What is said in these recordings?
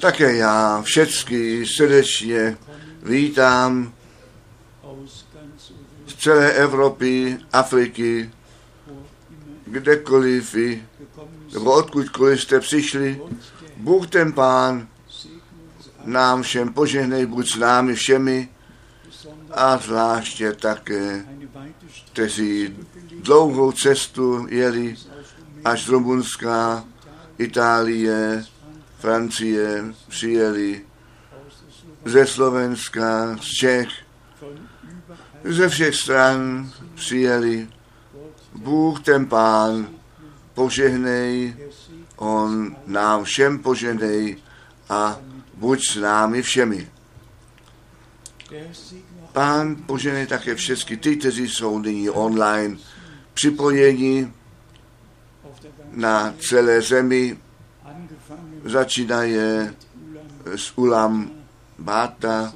Také já všechny srdečně vítám z celé Evropy, Afriky, kdekoliv vy, nebo odkudkoliv jste přišli. Bůh ten Pán nám všem požehnej, buď s námi všemi a zvláště také, kteří dlouhou cestu jeli až z Rumunska, Itálie, Francie přijeli, ze Slovenska, z Čech, ze všech stran přijeli. Bůh ten Pán, požehnej, On nám všem požehnej a buď s námi všemi. Pán požehnej také všechny ty, kteří jsou nyní online připojeni na celé zemi. Začínaje z Ulam Bata,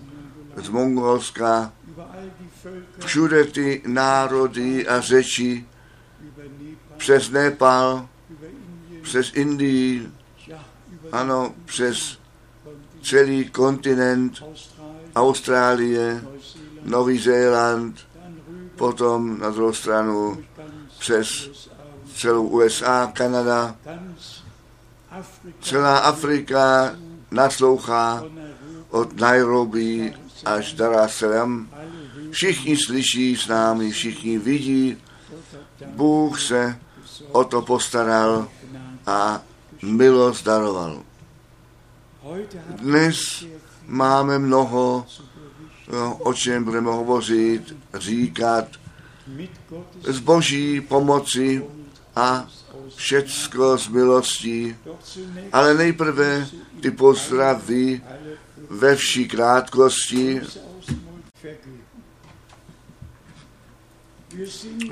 z Mongolska, všude ty národy a řeči, přes Nepal, přes Indii, ano, přes celý kontinent, Austrálie, Nový Zéland, potom na druhou stranu přes celou USA, Kanada, celá Afrika naslouchá od Nairobi až Dar es Salaam. Všichni slyší s námi, všichni vidí. Bůh se o to postaral a milost daroval. Dnes máme mnoho, no, o čem budeme hovořit, říkat, z boží pomoci a všecko z milostí, ale nejprve ty pozdravy ve vší krátkosti.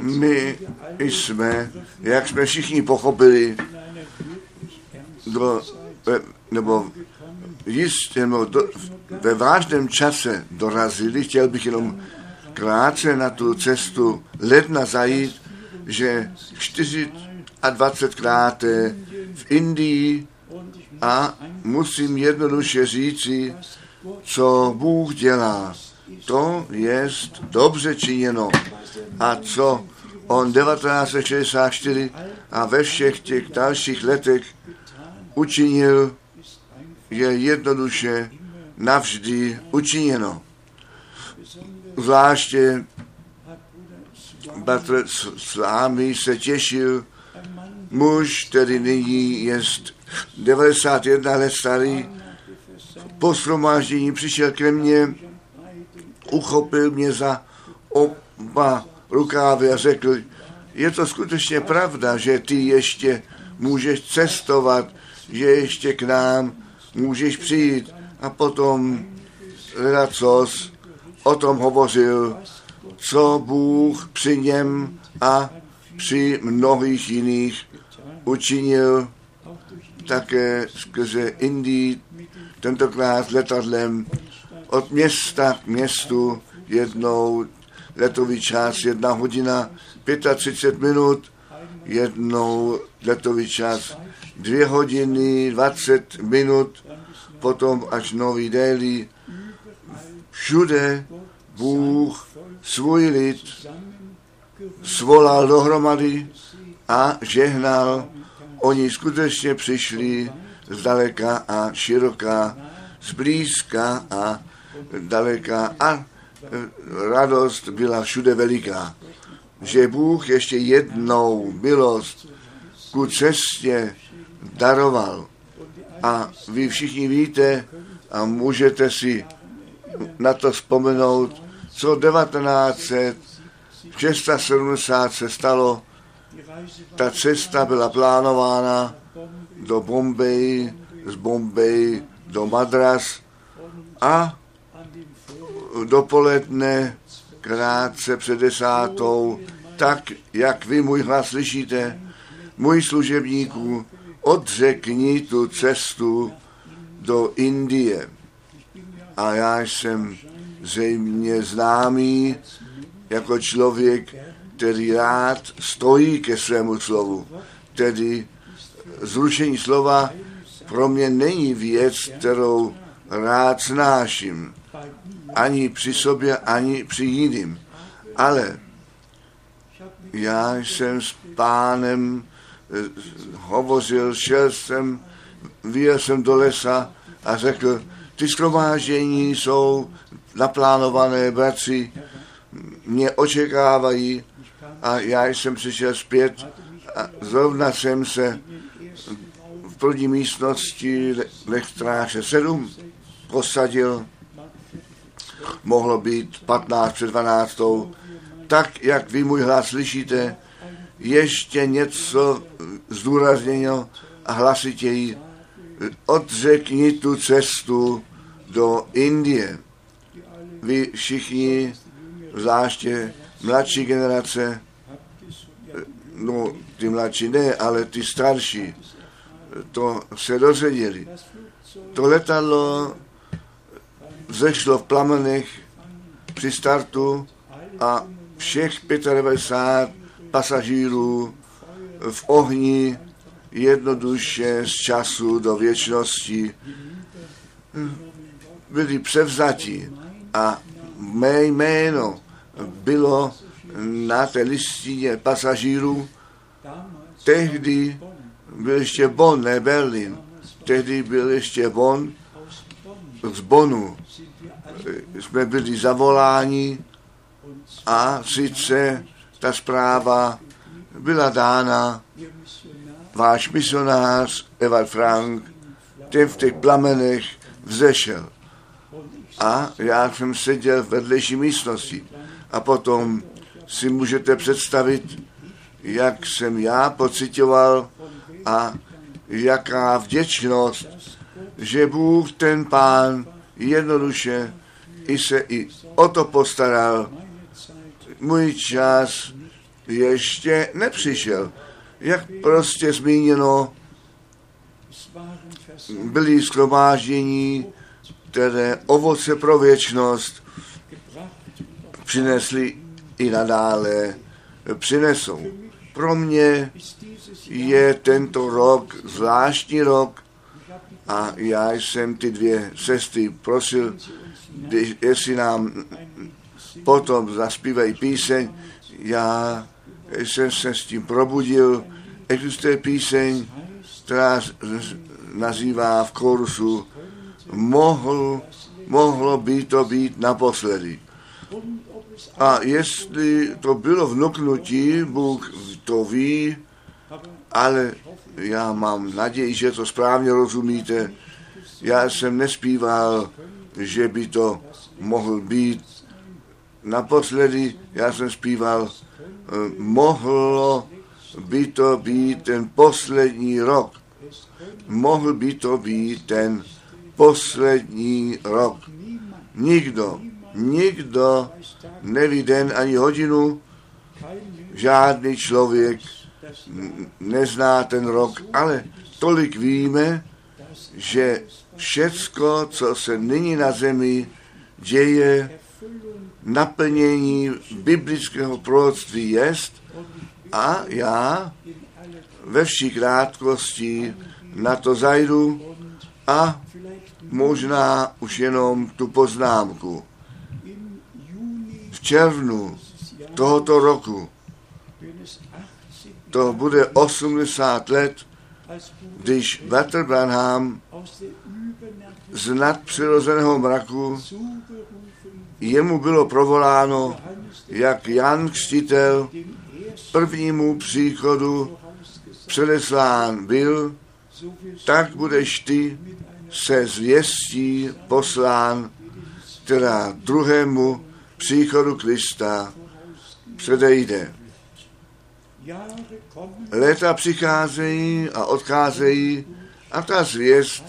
My jsme, jak jsme všichni pochopili, do, nebo jistě, nebo do, ve vážném čase dorazili, chtěl bych jenom krátce na tu cestu ledna zajít, že 24krát v Indii a musím jednoduše říci, co Bůh dělá. To je dobře činěno. A co on 1964 a ve všech těch dalších letech učinil, je jednoduše navždy učiněno. Zvláště bratr Slámy se těšil, muž, který nyní je 91 let starý, po shromáždění přišel ke mně, uchopil mě za oba rukávy a řekl, je to skutečně pravda, že ty ještě můžeš cestovat, že ještě k nám můžeš přijít. A potom ledacos o tom hovořil, co Bůh při něm a při mnohých jiných učinil také skrze Indii, tentokrát letadlem od města k městu jednou letový čas, jedna hodina 35 minut, jednou letový čas dvě hodiny 20 minut, potom až Nový Delhi. Všude Bůh svůj lid svolal dohromady a žehnal. Oni skutečně přišli zdaleka a široká, zblízka a daleka a e, radost byla všude veliká, že Bůh ještě jednou milost ku cestě daroval. A vy všichni víte a můžete si na to vzpomenout, co 1970 se stalo. Ta cesta byla plánována do Bombay, z Bombay do Madras a dopoledne krátce před desátou, tak jak vy můj hlas slyšíte, můj služebníků, odřekni tu cestu do Indie. A já jsem zřejmě známý jako člověk, který rád stojí ke svému slovu. Tedy zrušení slova pro mě není věc, kterou rád snáším. Ani při sobě, ani při jiným. Ale já jsem s pánem eh, hovořil, šel jsem, vyjel jsem do lesa a řekl, ty skromáždění jsou naplánované, bratři mě očekávají a já jsem přišel zpět a zrovna jsem se v první místnosti lektráře 7 posadil, mohlo být 15 před 12. Tak, jak vy můj hlas slyšíte, ještě něco zdůrazněno a hlasitěji, odřekni tu cestu do Indie. Vy všichni, zvláště mladší generace, no ty mladší ne, ale ty starší, to se dozvěděli. To letadlo zešlo v plamenech při startu a všech 95 pasažírů v ohni jednoduše z času do věčnosti byli převzati a mé jméno bylo na té listině pasažírů. Tehdy byl ještě Bonn, ne Berlin. Tehdy byl ještě Bonn z Bonu. Jsme byli zavoláni a sice ta zpráva byla dána váš misionář Eval Frank, ten v těch plamenech vzešel. A já jsem seděl v vedlejší místnosti. A potom si můžete představit, jak jsem já pocitoval a jaká vděčnost, že Bůh ten pán jednoduše i se i o to postaral. Můj čas ještě nepřišel. Jak prostě zmíněno, byli schromáždění, které ovoce pro věčnost přinesli i nadále přinesou. Pro mě je tento rok zvláštní rok a já jsem ty dvě sestry prosil, jestli nám potom zaspívají píseň. Já jsem se s tím probudil. Existuje píseň, která nazývá v korusu mohl, mohlo by to být naposledy. A jestli to bylo vnuknutí, Bůh to ví, ale já mám naději, že to správně rozumíte. Já jsem nespíval, že by to mohl být naposledy, já jsem zpíval, eh, mohlo by to být ten poslední rok. Mohl by to být ten poslední rok. Nikdo, nikdo neví den ani hodinu, žádný člověk nezná ten rok, ale tolik víme, že všecko, co se nyní na zemi děje, naplnění biblického proroctví jest a já ve vší krátkosti na to zajdu a možná už jenom tu poznámku. Červnu tohoto roku. To bude 80 let, když Walter Branham z nadpřirozeného mraku jemu bylo provoláno, jak Jan Křtitel prvnímu příchodu předeslán byl, tak budeš ty se zvěstí poslán, která druhému příchodu Krista předejde. Léta přicházejí a odcházejí a ta zvěst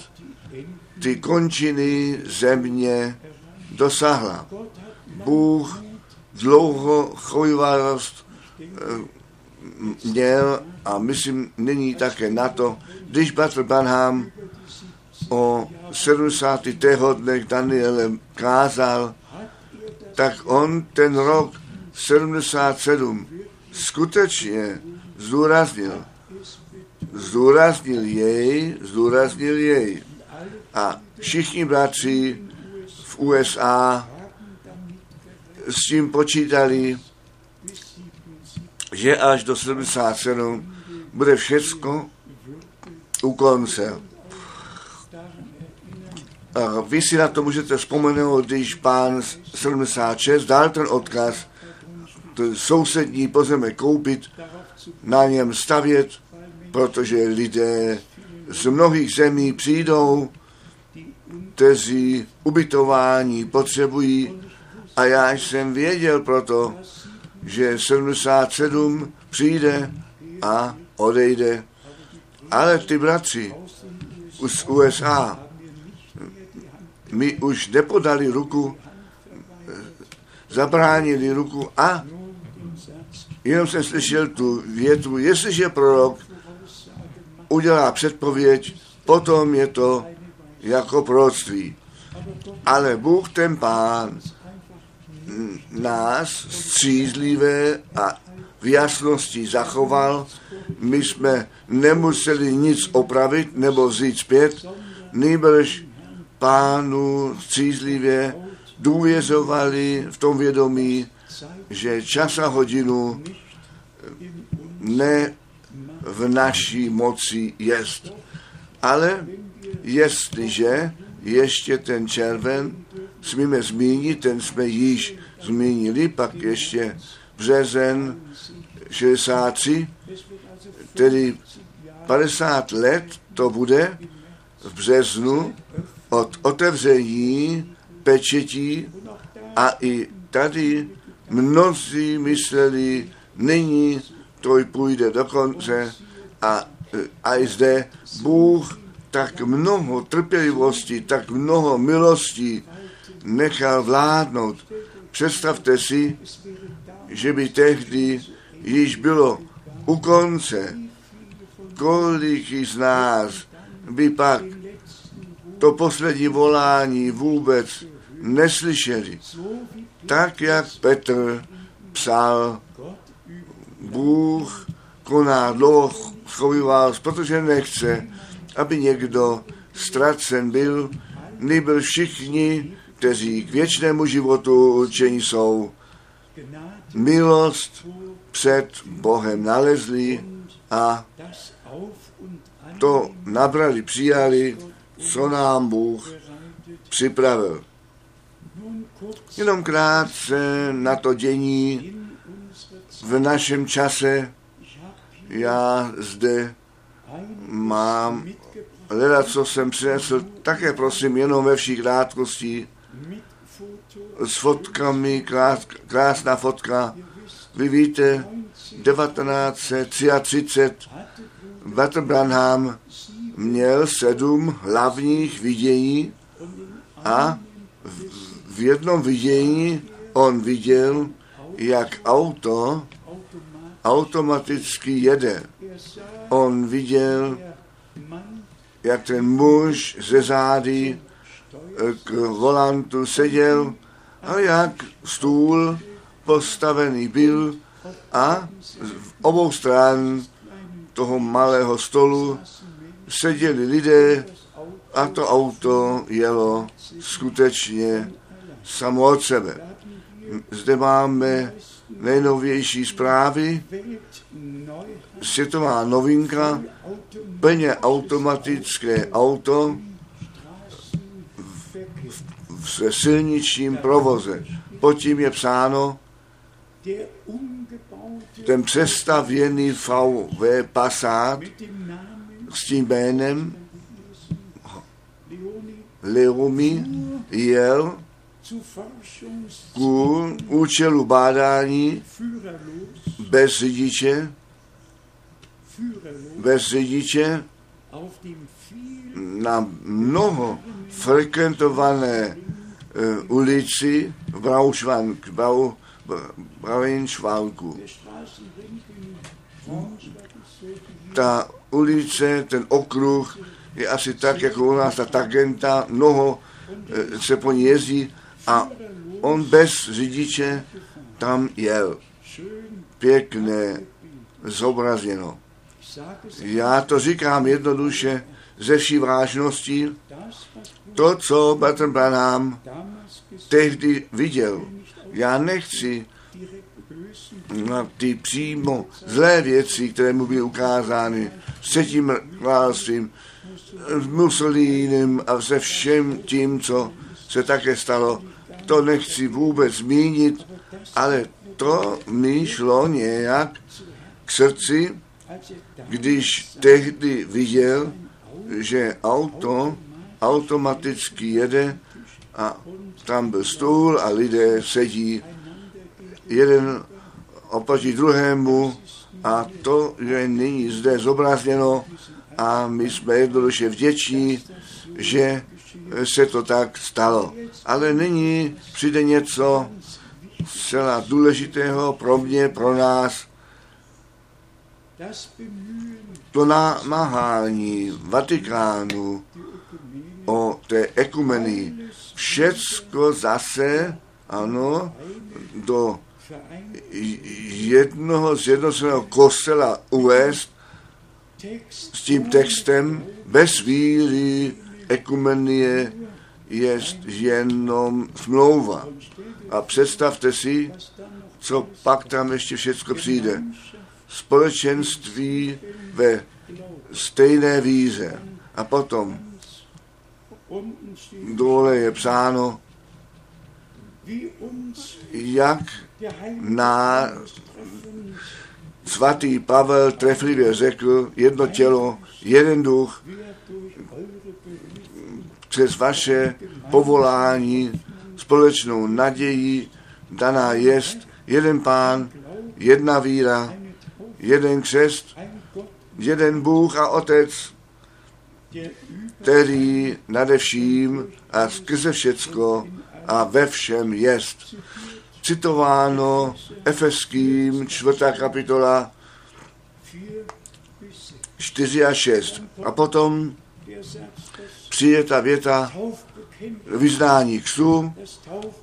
ty končiny země dosahla. Bůh dlouho chojvalost eh, měl a myslím, není také na to, když Batr Banham o 70. dnech Danielem kázal, tak on ten rok 77 skutečně zdůraznil, zdůraznil jej, zdůraznil jej. A všichni bratři v USA s tím počítali, že až do 77 bude všecko u konce. Vy si na to můžete vzpomenout, když pán 76 dal ten odkaz, to sousední pozemek koupit, na něm stavět, protože lidé z mnohých zemí přijdou, kteří ubytování potřebují a já jsem věděl proto, že 77 přijde a odejde. Ale ty bratři z USA mi už nepodali ruku, zabránili ruku a jenom jsem slyšel tu větu, jestliže prorok udělá předpověď, potom je to jako proroctví. Ale Bůh ten pán nás střízlivé a v jasnosti zachoval. My jsme nemuseli nic opravit nebo vzít zpět, nýbrž pánu střízlivě důvěřovali v tom vědomí, že čas a hodinu ne v naší moci jest. Ale jestliže ještě ten červen smíme zmínit, ten jsme již zmínili, pak ještě březen 63, tedy 50 let to bude v březnu od otevření pečetí a i tady mnozí mysleli, nyní to půjde do konce a, a i zde Bůh tak mnoho trpělivosti, tak mnoho milostí nechal vládnout. Představte si, že by tehdy již bylo u konce, kolik z nás by pak to poslední volání vůbec neslyšeli. Tak, jak Petr psal, Bůh koná dlouho schovýval, protože nechce, aby někdo ztracen byl, nebyl všichni, kteří k věčnému životu určení jsou. Milost před Bohem nalezli a to nabrali, přijali, co nám Bůh připravil. Jenom krátce na to dění v našem čase. Já zde mám hledat, co jsem přinesl, také prosím jenom ve všech krátkostí s fotkami, krás, krásná fotka. Vy víte, 1933 Walter Branham měl sedm hlavních vidění a v jednom vidění on viděl, jak auto automaticky jede. On viděl, jak ten muž ze zády eh, k volantu seděl a jak stůl postavený byl a v obou stran toho malého stolu seděli lidé a to auto jelo skutečně samo od sebe. Zde máme nejnovější zprávy, světová novinka, plně automatické auto v silničním provoze. Pod tím je psáno, ten přestavěný VW Passat s tím jménem Leomi jel ku účelu bádání bez řidiče, bez řidiče na mnoho frekventované uh, ulici v Braunschweig, Brau, Braunschweigu. Ta ulice, ten okruh je asi tak, jako u nás ta tagenta, mnoho uh, se po ní jezdí a on bez řidiče tam jel. Pěkné zobrazeno. Já to říkám jednoduše ze vší vážností. To, co Bratr Branham tehdy viděl. Já nechci na ty přímo zlé věci, které mu byly ukázány s třetím královstvím, s Mussolínem a se všem tím, co se také stalo. To nechci vůbec zmínit, ale to mi šlo nějak k srdci, když tehdy viděl, že auto automaticky jede a tam byl stůl a lidé sedí jeden oproti druhému. A to je nyní zde zobrazněno a my jsme jednoduše vděční, že se to tak stalo. Ale nyní přijde něco zcela důležitého pro mě, pro nás, to namáhání Vatikánu o té ekumeny, všecko zase, ano, do jednoho zjednoceného kostela uvést s tím textem bez víry ekumenie je jenom smlouva. A představte si, co pak tam ještě všechno přijde. Společenství ve stejné víze. A potom dole je psáno, jak na svatý Pavel treflivě řekl, jedno tělo, jeden duch, přes vaše povolání, společnou naději, daná jest jeden pán, jedna víra, jeden křest, jeden Bůh a Otec, který nade vším a skrze všecko a ve všem jest. Citováno Efeským, čtvrtá kapitola, 4 a 6. A potom přijde ta věta vyznání kstu,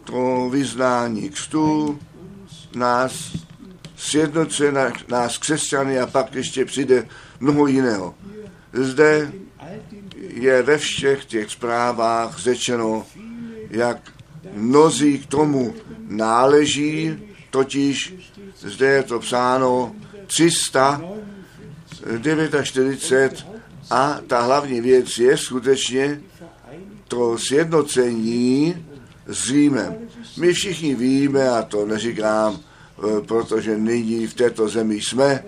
to vyznání kstu nás sjednocuje nás křesťany a pak ještě přijde mnoho jiného. Zde je ve všech těch zprávách řečeno, jak mnozí k tomu náleží, totiž zde je to psáno 349 a ta hlavní věc je skutečně to sjednocení s Římem. My všichni víme, a to neříkám, eh, protože nyní v této zemi jsme,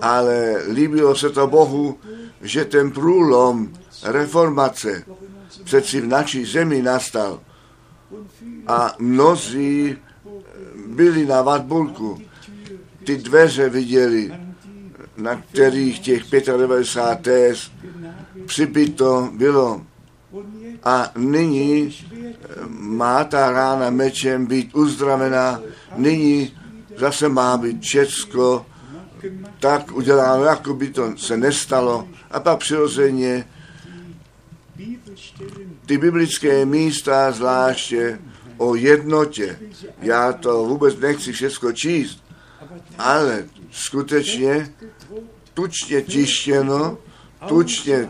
ale líbilo se to Bohu, že ten průlom reformace přeci v naší zemi nastal a mnozí byli na Wartburgu. Ty dveře viděli, na kterých těch 95 tez přibyto bylo. A nyní má ta rána mečem být uzdravená, nyní zase má být Česko tak uděláno, jako by to se nestalo. A pak přirozeně ty biblické místa, zvláště o jednotě. Já to vůbec nechci všechno číst, ale skutečně tučně tištěno, tučně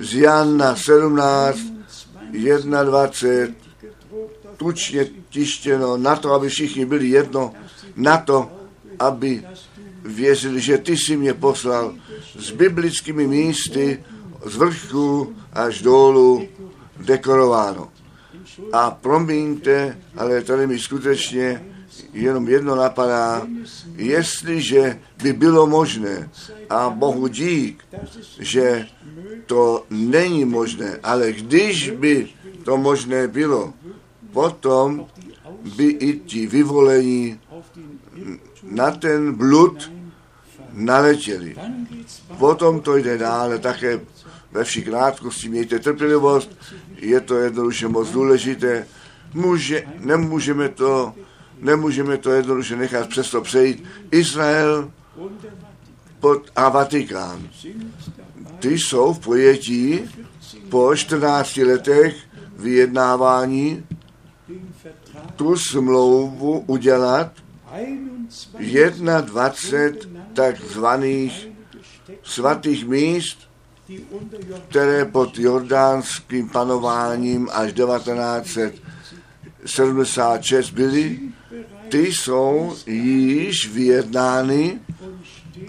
z Jana 17, 21, tučně tištěno na to, aby všichni byli jedno, na to, aby věřili, že ty jsi mě poslal s biblickými místy z vrchu až dolů dekorováno. A promiňte, ale tady mi skutečně jenom jedno napadá, jestliže by bylo možné, a Bohu dík, že to není možné, ale když by to možné bylo, potom by i ti vyvolení na ten blud naletěli. Potom to jde dále také ve vší krátkosti, mějte trpělivost, je to jednoduše moc důležité. Může, nemůžeme to, nemůžeme to jednoduše nechat přesto přejít. Izrael pod, a Vatikán. Ty jsou v pojetí po 14 letech vyjednávání tu smlouvu udělat 21 takzvaných svatých míst, které pod jordánským panováním až 1976 byly, ty jsou již vyjednány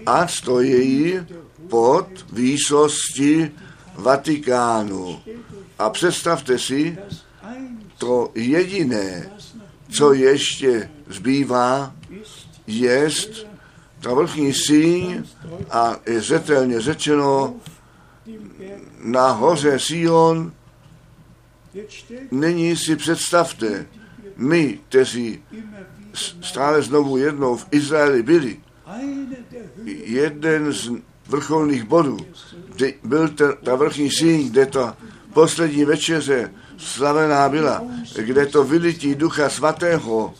a stojí pod výsosti Vatikánu. A představte si, to jediné, co ještě zbývá, jest ta vrchní síň a je zetelně řečeno na hoře Sion. Nyní si představte, my, kteří stále znovu jednou v Izraeli byli, jeden z vrcholných bodů, kde byl ta, ta vrchní síň, kde ta poslední večeře slavená byla, kde to vylití Ducha Svatého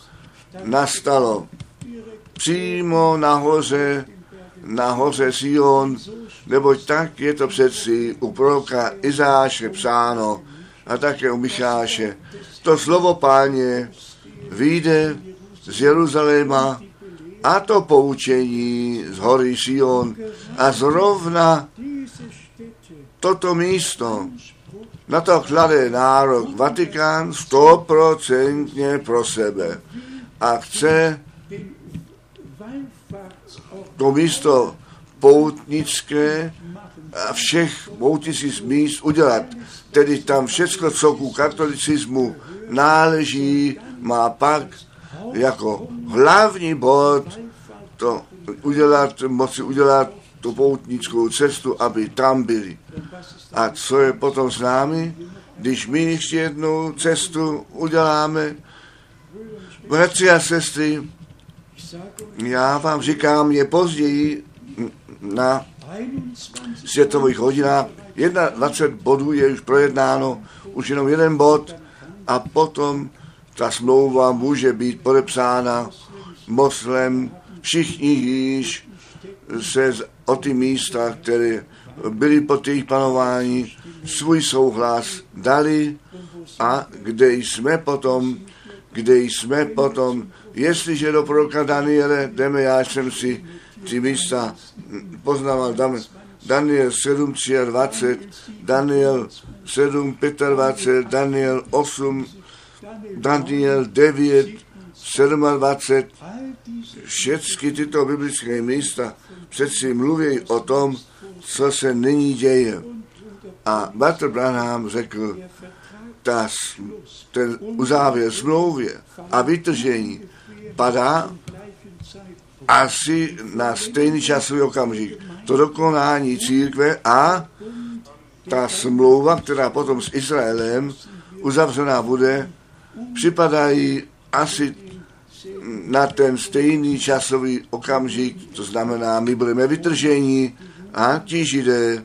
nastalo přímo nahoře, nahoře Sion, neboť tak je to přeci u proroka Izáše psáno a také u Micháše. To slovo páně vyjde z Jeruzaléma a to poučení z hory Sion a zrovna toto místo na to klade nárok Vatikán stoprocentně pro sebe a chce to místo poutnické a všech poutnických míst udělat. Tedy tam všechno, co ku katolicismu náleží, má pak jako hlavní bod to udělat, moci udělat tu poutnickou cestu, aby tam byli. A co je potom s námi, když my ještě jednu cestu uděláme, bratři a sestry, já vám říkám, je později na světových hodinách. 21 bodů je už projednáno, už jenom jeden bod a potom ta smlouva může být podepsána moslem, všichni již se o ty místa, které byly pod jejich panování, svůj souhlas dali a kde jsme potom, kde jsme potom, jestliže do proroka Daniele jdeme, já jsem si ty místa poznával, Daniel 7, 23, Daniel 7, 25, Daniel 8, Daniel 9, 27, všechny tyto biblické místa přeci mluví o tom, co se nyní děje. A Bartel Branham řekl, ta, ten uzávěr smlouvě a vytržení padá asi na stejný časový okamžik. To dokonání církve a ta smlouva, která potom s Izraelem uzavřená bude, připadají asi na ten stejný časový okamžik, to znamená, my budeme vytržení a ti židé,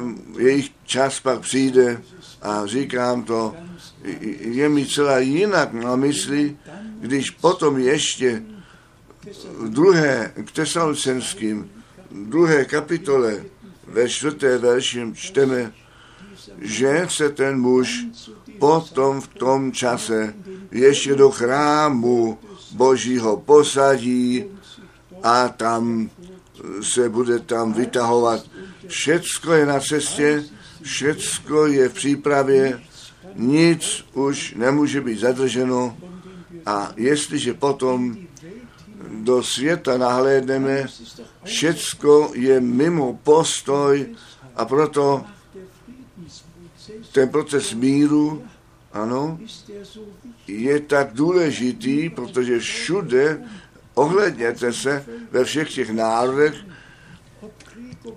um, jejich čas pak přijde a říkám to, je mi celá jinak na mysli, když potom ještě v druhé k tesalcenským, druhé kapitole ve čtvrté verši čteme, že se ten muž potom v tom čase ještě do chrámu Božího posadí a tam se bude tam vytahovat. Všecko je na cestě, všecko je v přípravě, nic už nemůže být zadrženo a jestliže potom do světa nahlédneme, všecko je mimo postoj a proto ten proces míru, ano, je tak důležitý, protože všude, ohledněte se ve všech těch národech,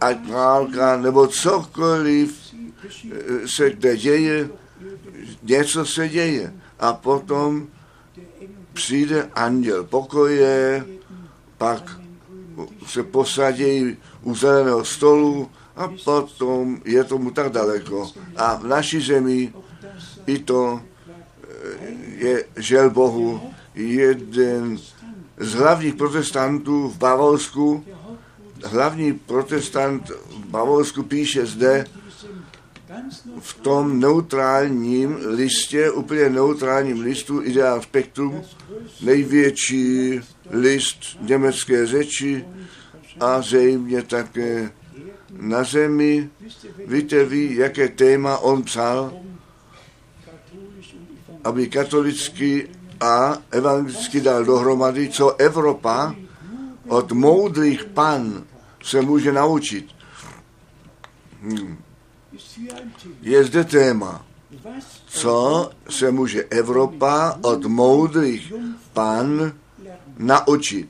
ať válka nebo cokoliv eh, se kde děje, něco se děje. A potom přijde anděl pokoje, pak se posadí u zeleného stolu a potom je tomu tak daleko. A v naší zemi i to eh, je, žel Bohu, jeden z hlavních protestantů v Bavorsku, hlavní protestant v Bavorsku píše zde, v tom neutrálním listě, úplně neutrálním listu Ideál Spektrum, největší list německé řeči, a zřejmě také na zemi. Víte vy, jaké téma on psal? Aby katolický a evangelický dal dohromady, co Evropa od moudrých pan se může naučit. Hmm. Je zde téma, co se může Evropa od moudrých pan naučit.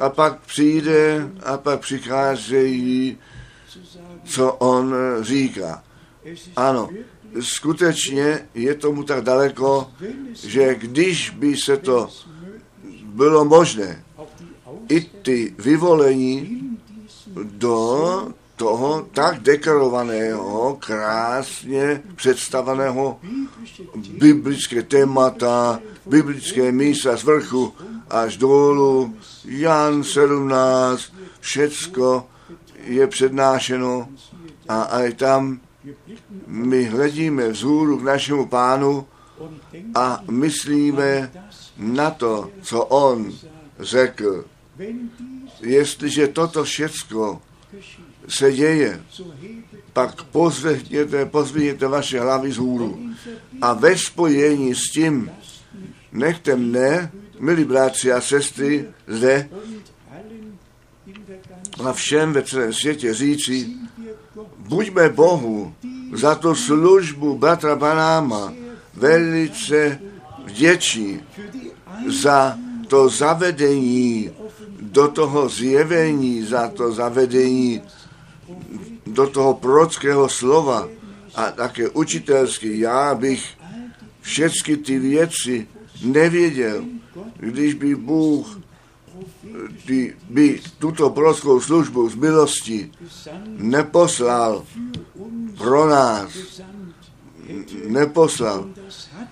A pak přijde a pak přicházejí, co on říká. Ano, skutečně je tomu tak daleko, že když by se to bylo možné, i ty vyvolení do toho tak dekorovaného, krásně představeného biblické témata, biblické místa z vrchu až dolů, Jan 17, všecko je přednášeno a aj tam my hledíme vzhůru k našemu pánu a myslíme na to, co on řekl. Jestliže toto všecko se děje, pak pozvihněte, pozvihněte vaše hlavy z hůru. A ve spojení s tím nechte mne, milí bratři a sestry, zde a všem ve celém světě říci, buďme Bohu za tu službu bratra Banáma velice vděční za to zavedení do toho zjevení, za to zavedení do toho prorockého slova a také učitelský. Já bych všechny ty věci nevěděl, když by Bůh ty, by tuto prorockou službu z milosti neposlal pro nás, neposlal.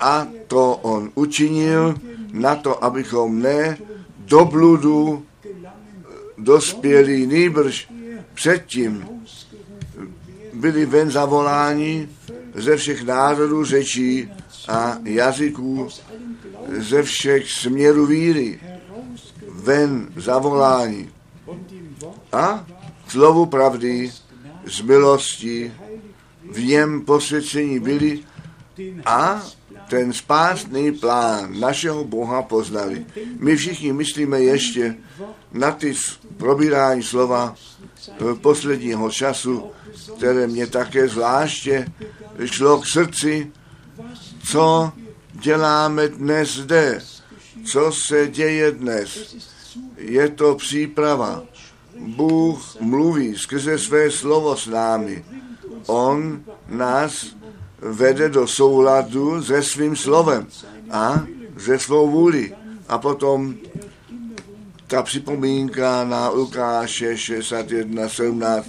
A to on učinil na to, abychom ne do bludu dospěli, nýbrž předtím byli ven zavoláni ze všech národů, řečí a jazyků, ze všech směrů víry, ven zavolání. A slovu pravdy z milosti v něm posvěcení byli a ten spásný plán našeho Boha poznali. My všichni myslíme ještě na ty probírání slova posledního času, které mě také zvláště šlo k srdci, co děláme dnes zde, co se děje dnes. Je to příprava. Bůh mluví skrze své slovo s námi. On nás vede do souladu se svým slovem a ze svou vůli. A potom ta připomínka na Lukáše 61, 17,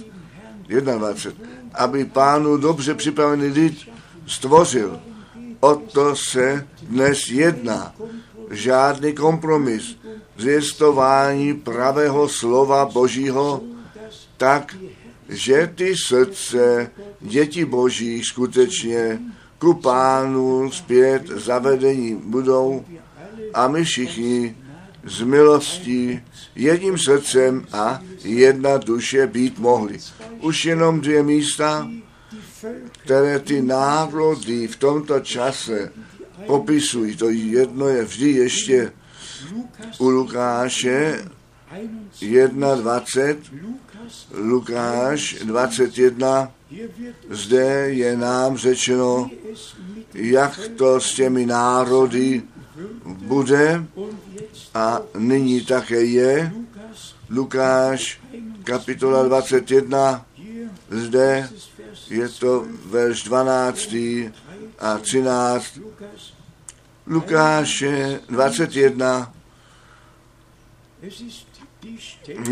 21, aby pánu dobře připravený lid stvořil. O to se dnes jedná. Žádný kompromis. Zjistování pravého slova Božího tak, že ty srdce děti Boží skutečně ku pánu zpět zavedení budou a my všichni z milostí jedním srdcem a jedna duše být mohli. Už jenom dvě místa, které ty národy v tomto čase popisují. To jedno je vždy ještě u Lukáše 1.20, Lukáš 21, zde je nám řečeno, jak to s těmi národy bude a nyní také je. Lukáš kapitola 21, zde je to verš 12 a 13. Lukáše 21,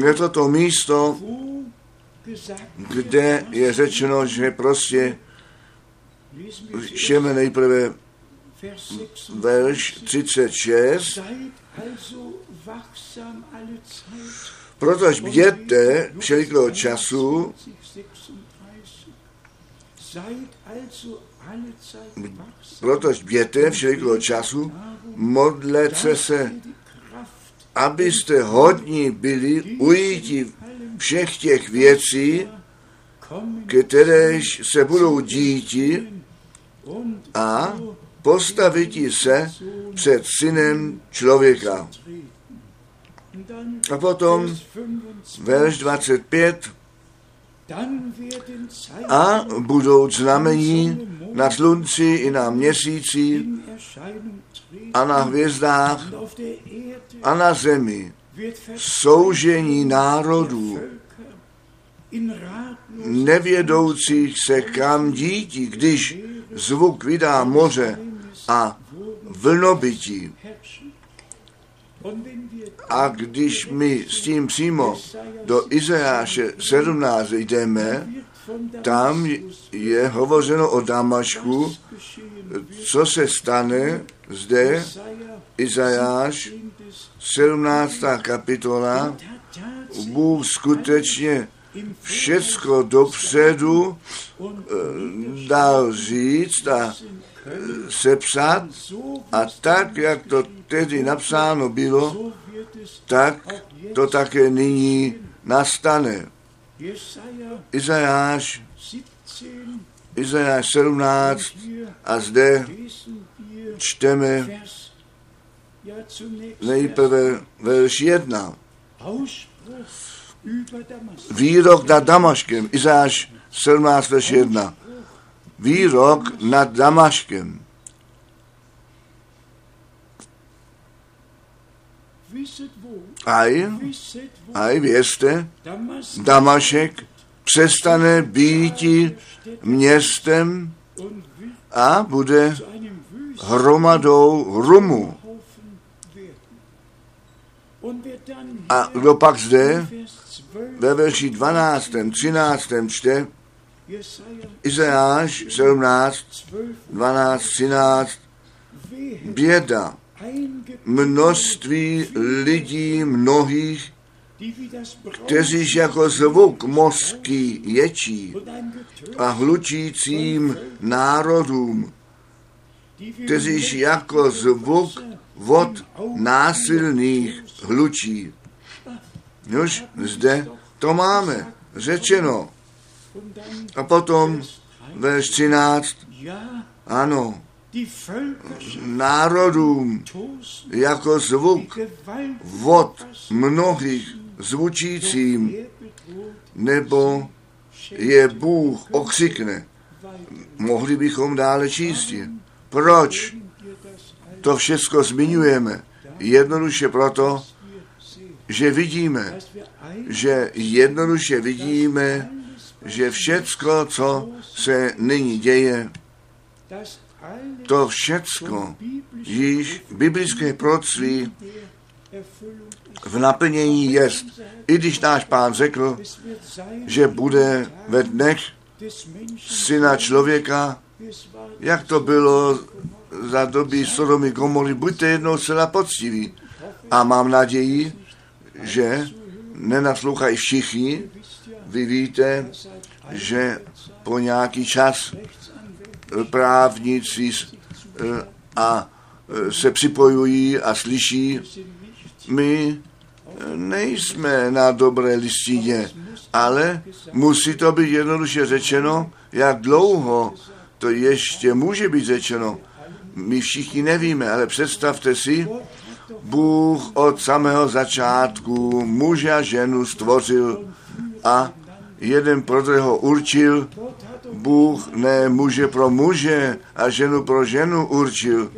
je to to místo, kde je řečeno, že prostě čteme nejprve verš 36. Protož bděte všelikého času, protož bděte všelikého času, modlete se abyste hodní byli ujítí všech těch věcí, kteréž se budou díti a postavití se před synem člověka. A potom verš 25. A budou znamení na slunci i na měsíci a na hvězdách a na zemi soužení národů, nevědoucích se kam dítí, když zvuk vydá moře a vlnobytí. A když my s tím přímo do Izajáše 17 jdeme, tam je hovořeno o Damašku, co se stane zde, Izajáš, 17. kapitola, Bůh skutečně všecko dopředu eh, dal říct a sepsat a tak, jak to tedy napsáno bylo, tak to také nyní nastane. Izajáš, Izajáš 17 a zde čteme nejprve verš 1. Výrok nad Damaškem, Izáš 17, verš 1. Výrok nad Damaškem. Aj, aj vězte, Damašek přestane být městem a bude hromadou rumu. A kdo pak zde ve verši 12., 13. čte Izajáš 17, 12, 13, běda, množství lidí mnohých, kteříž jako zvuk mozky ječí a hlučícím národům, kteříž jako zvuk vod násilných hlučí. Už zde to máme řečeno. A potom verš 13, ano, národům jako zvuk vod mnohých zvučícím, nebo je Bůh okřikne. Mohli bychom dále číst. Proč to všechno zmiňujeme? Jednoduše proto, že vidíme, že jednoduše vidíme, že všecko, co se nyní děje, to všecko již biblické proroctví v naplnění jest. I když náš pán řekl, že bude ve dnech syna člověka, jak to bylo za doby Sodomy Gomory, buďte jednou celá poctiví. A mám naději, že nenaslouchají všichni. Vy víte, že po nějaký čas právníci eh, a eh, se připojují a slyší, my eh, nejsme na dobré listině, ale musí to být jednoduše řečeno, jak dlouho to ještě může být řečeno. My všichni nevíme, ale představte si, Bůh od samého začátku muže a ženu stvořil a jeden pro druhého určil, Bůh ne muže pro muže a ženu pro ženu určil.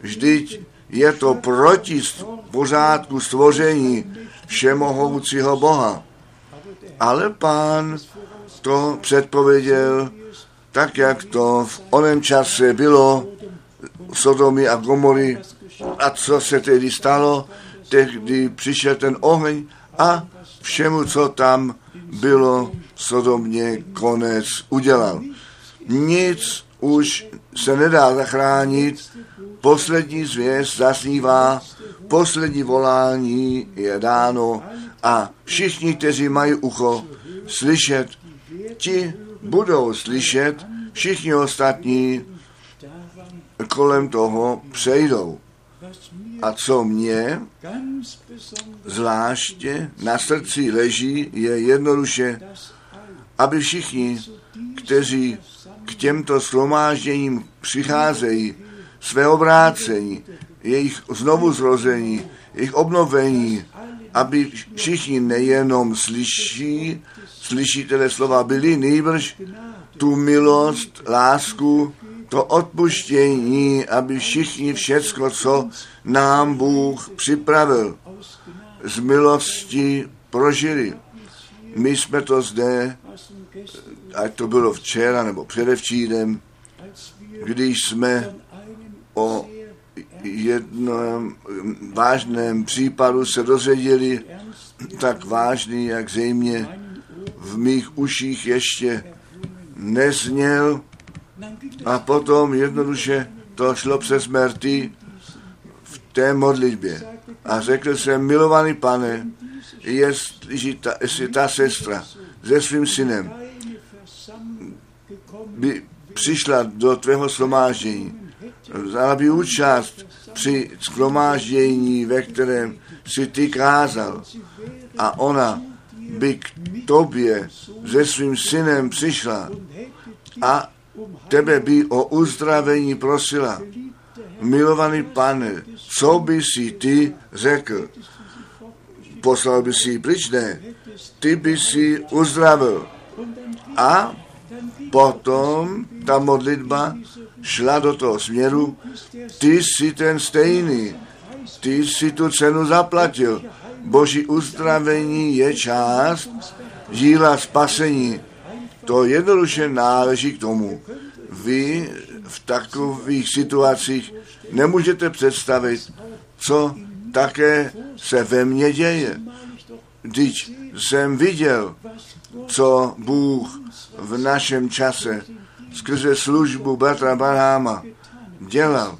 Vždyť je to proti pořádku stvoření všemohoucího Boha. Ale pán to předpověděl tak, jak to v onem čase bylo Sodomy a Gomory a co se tedy stalo, tehdy přišel ten oheň a všemu, co tam bylo, Sodomě konec udělal. Nic už se nedá zachránit, poslední zvěst zasnívá, poslední volání je dáno a všichni, kteří mají ucho slyšet, ti budou slyšet, všichni ostatní kolem toho přejdou. A co mě zvláště na srdci leží, je jednoduše, aby všichni, kteří k těmto slomážděním přicházejí, své obrácení, jejich znovuzrození, jejich obnovení, aby všichni nejenom slyší, slyšíte slova byli, nejbrž tu milost, lásku, to odpuštění, aby všichni všecko, co nám Bůh připravil, z milosti prožili. My jsme to zde, ať to bylo včera nebo předevčírem, když jsme o jednom vážném případu se dozvěděli, tak vážný, jak zejmě v mých uších ještě nezněl a potom jednoduše to šlo přes Merty v té modlitbě. A řekl jsem, milovaný pane, jestli ta, jestli ta sestra se svým synem by přišla do tvého slomáždění, vzala by účast při skromáždění, ve kterém si ty kázal a ona by k tobě se svým synem přišla a tebe by o uzdravení prosila. Milovaný pane, co by si ty řekl? Poslal by si pryč, ne? Ty by si uzdravil. A potom ta modlitba šla do toho směru, ty jsi ten stejný, ty jsi tu cenu zaplatil. Boží uzdravení je část díla spasení. To jednoduše náleží k tomu. Vy v takových situacích nemůžete představit, co také se ve mně děje. Když jsem viděl, co Bůh v našem čase skrze službu bratra Barháma dělal,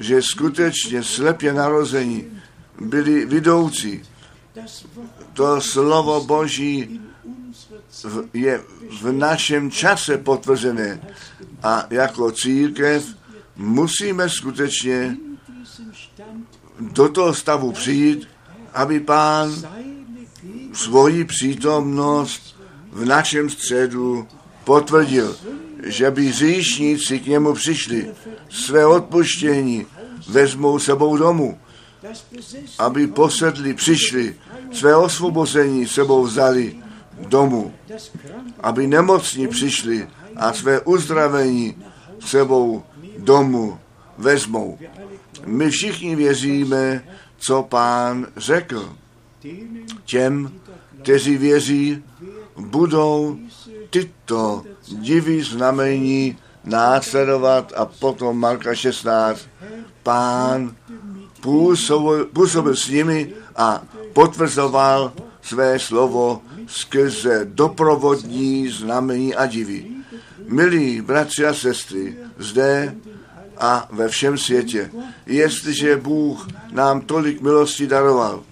že skutečně slepě narození byli vidoucí. To slovo Boží je v našem čase potvrzené. A jako církev musíme skutečně do toho stavu přijít, aby pán svoji přítomnost v našem středu potvrdil, že by říšníci k němu přišli, své odpuštění vezmou sebou domů, aby posedli, přišli, své osvobození sebou vzali domů, aby nemocní přišli a své uzdravení sebou domů vezmou. My všichni věříme, co pán řekl. Těm, kteří věří, budou tyto divy znamení následovat a potom Marka 16. Pán působil, působil s nimi a potvrzoval své slovo skrze doprovodní znamení a divy. Milí bratři a sestry, zde a ve všem světě, jestliže Bůh nám tolik milosti daroval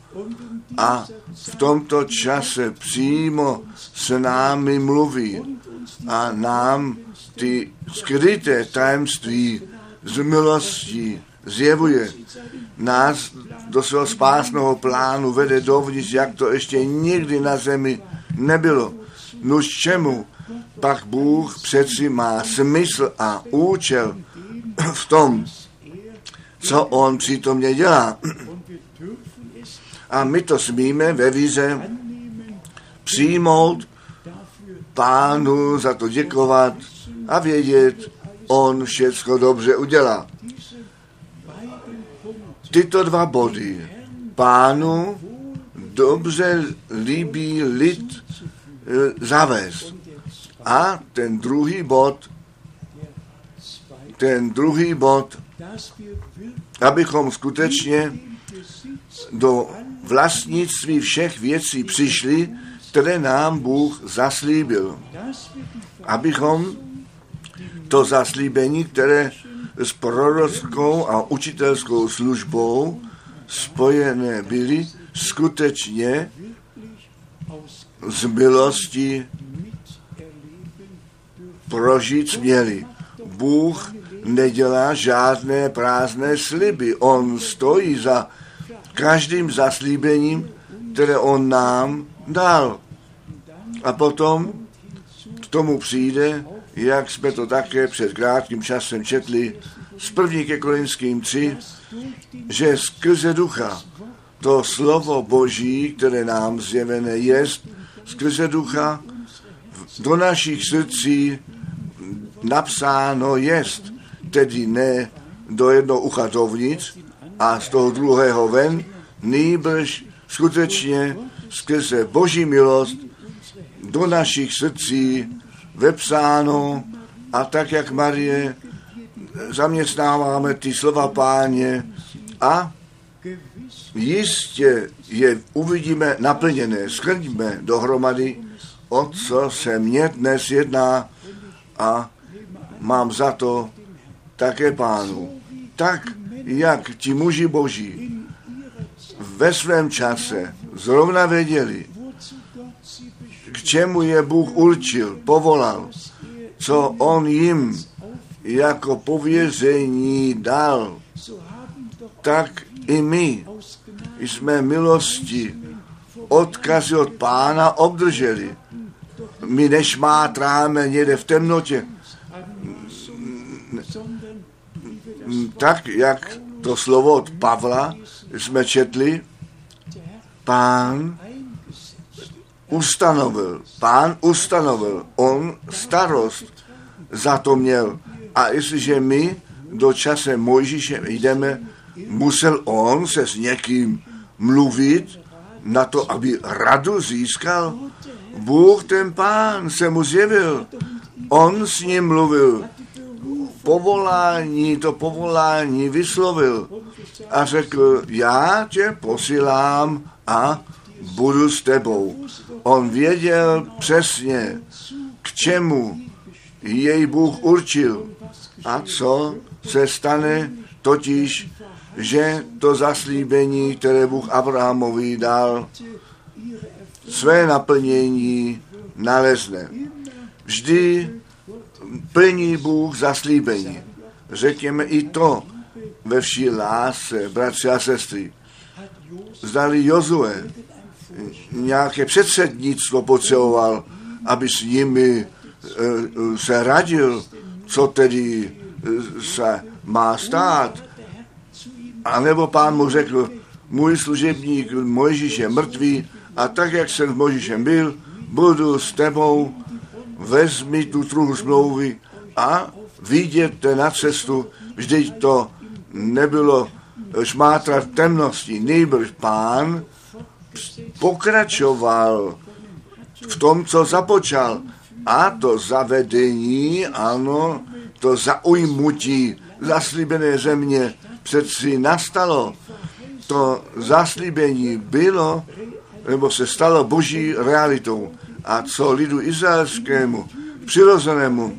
a v tomto čase přímo s námi mluví a nám ty skryté tajemství z milostí zjevuje. Nás do svého spásného plánu vede dovnitř, jak to ještě nikdy na zemi nebylo. Nuž čemu pak Bůh přeci má smysl a účel v tom, co on přítomně dělá. A my to smíme ve víze přijmout, pánu za to děkovat a vědět, on všecko dobře udělá. Tyto dva body pánu dobře líbí lid e, zavést. A ten druhý bod, ten druhý bod, abychom skutečně do vlastnictví všech věcí přišli, které nám Bůh zaslíbil. Abychom to zaslíbení, které s prorockou a učitelskou službou spojené byly, skutečně z milosti prožít směli. Bůh nedělá žádné prázdné sliby. On stojí za každým zaslíbením, které on nám dal. A potom k tomu přijde, jak jsme to také před krátkým časem četli, z první ke Korinským 3, že skrze ducha to slovo Boží, které nám zjevené je, skrze ducha do našich srdcí napsáno jest, tedy ne do jednoho ucha dovnitř a z toho druhého ven, nýbrž skutečně skrze Boží milost do našich srdcí vepsáno a tak, jak Marie zaměstnáváme ty slova páně a jistě je uvidíme naplněné, schrníme dohromady, o co se mně dnes jedná a mám za to také pánu. Tak, jak ti muži boží ve svém čase zrovna věděli, k čemu je Bůh určil, povolal, co on jim jako pověření dal, tak i my jsme milosti odkazy od pána obdrželi. My nešmátráme někde v temnotě. Tak, jak to slovo od Pavla jsme četli, pán ustanovil, pán ustanovil, on starost za to měl. A jestliže my do čase Mojžíše jdeme, musel on se s někým mluvit na to, aby radu získal. Bůh, ten pán, se mu zjevil. On s ním mluvil. Povolání, to povolání vyslovil a řekl, já tě posílám a budu s tebou. On věděl přesně, k čemu jej Bůh určil a co se stane, totiž, že to zaslíbení, které Bůh Abrahamovi dal, své naplnění nalezne. Vždy plní Bůh zaslíbení. Řekněme i to ve vší lásce, bratři a sestry. Zdali Jozue nějaké předsednictvo potřeboval, aby s nimi e, se radil, co tedy e, se má stát. A nebo pán mu řekl, můj služebník Mojžíš je mrtvý a tak, jak jsem s Mojžíšem byl, budu s tebou, vezmi tu truhu smlouvy a vidět na cestu, vždyť to nebylo šmátrat temnosti, nejbrž pán pokračoval v tom, co započal. A to zavedení, ano, to zaujmutí zaslíbené země přeci nastalo. To zaslíbení bylo, nebo se stalo boží realitou. A co lidu izraelskému, přirozenému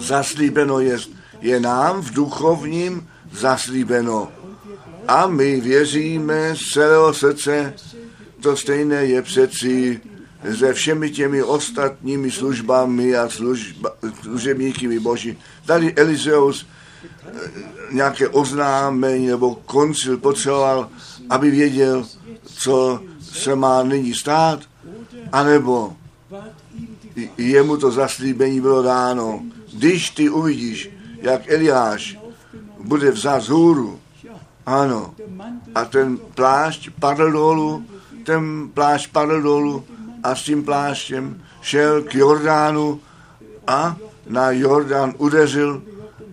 zaslíbeno je, je nám v duchovním zaslíbeno. A my věříme z celého srdce, to stejné je přeci se všemi těmi ostatními službami a služba, služebníky boží. Tady Elizeus eh, nějaké oznámení nebo koncil potřeboval, aby věděl, co se má nyní stát, anebo jemu to zaslíbení bylo dáno. Když ty uvidíš, jak Eliáš bude vzat z hůru, ano, a ten plášť padl dolů, ten plášť padl dolů a s tím pláštěm šel k Jordánu a na Jordán udeřil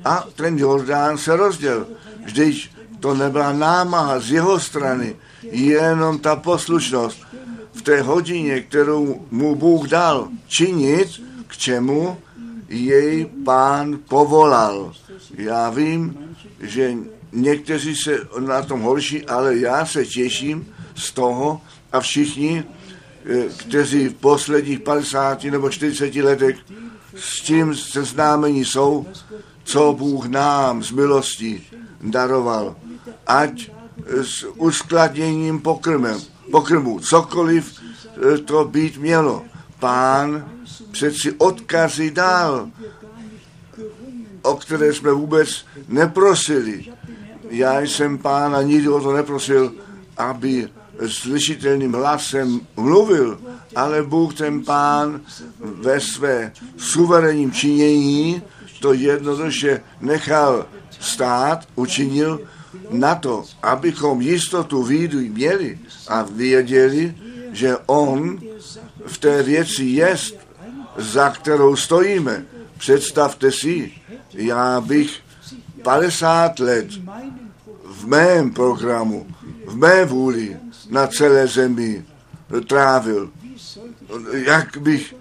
a ten Jordán se rozděl. Vždyť to nebyla námaha z jeho strany, jenom ta poslušnost v té hodině, kterou mu Bůh dal činit, k čemu jej pán povolal. Já vím, že někteří se na tom horší, ale já se těším z toho a všichni, eh, kteří v posledních 50 nebo 40 letech s tím seznámení jsou, co Bůh nám z milosti daroval. Ať s uskladněním pokrmem, pokrmu, cokoliv eh, to být mělo. Pán přeci odkazy dal. o které jsme vůbec neprosili. Já jsem pána nikdy o to neprosil, aby slyšitelným hlasem mluvil, ale Bůh ten pán ve své suverénním činění to jednoduše nechal stát, učinil na to, abychom jistotu výdu měli a věděli, že On v té věci jest, za kterou stojíme. Představte si, já bych 50 let v mém programu, v mé vůli na celé zemi trávil. Jak bych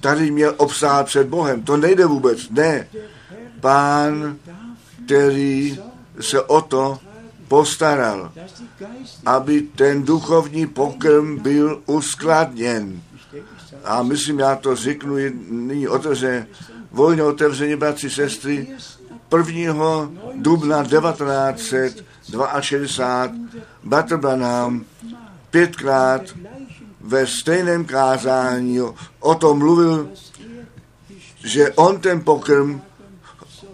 tady měl obstát před Bohem. To nejde vůbec, ne. Pán, který se o to postaral, aby ten duchovní pokrm byl uskladněn. A myslím, já to řeknu nyní otevře, vojně otevřeně, bratři, sestry, 1. dubna 1962 Bratr Branham pětkrát ve stejném kázání o tom mluvil, že on ten pokrm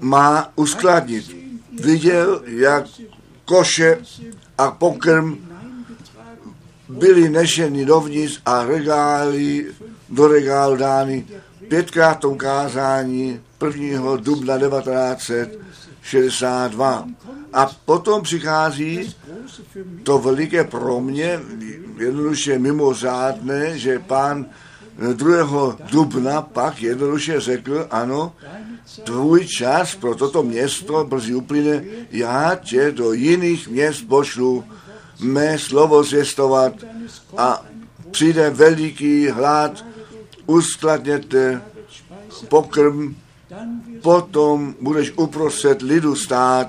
má uskladnit. Viděl, jak koše a pokrm byly nešeny dovnitř a regály do regálu dány pětkrát tom kázání 1. dubna 1962. A potom přichází to veliké pro mě, jednoduše mimořádné, že pán 2. dubna pak jednoduše řekl, ano, tvůj čas pro toto město brzy uplyne, já tě do jiných měst pošlu, mé slovo zvěstovat a přijde veliký hlad, uskladněte pokrm, potom budeš uprostřed lidu stát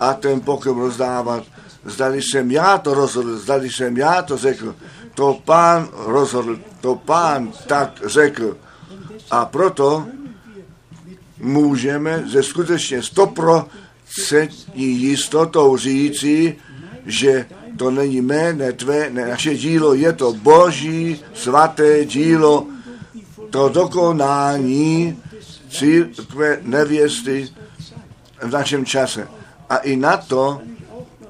a ten pokrm rozdávat. Zdali jsem já to rozhodl, zdali jsem já to řekl, to pán rozhodl, to pán tak řekl. A proto můžeme ze skutečně stoprocentní jistotou říci, že to není mé, ne tvé, ne naše dílo, je to boží svaté dílo, to dokonání církve nevěsty v našem čase. A i na to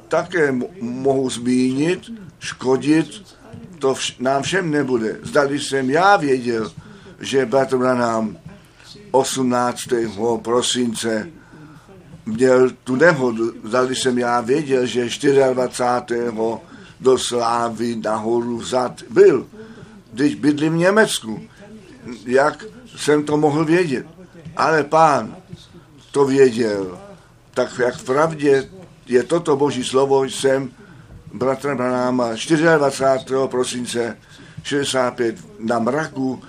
také mohu zmínit, škodit, to vš- nám všem nebude. Zdali jsem já věděl, že bratr Branham 18. prosince měl tu nehodu. Zdali jsem já věděl, že 24. do Slávy nahoru vzad byl. Když bydlím v Německu, jak jsem to mohl vědět. Ale pán to věděl. Tak jak v pravdě je toto boží slovo, jsem bratra Branáma 24. prosince 65 na mraku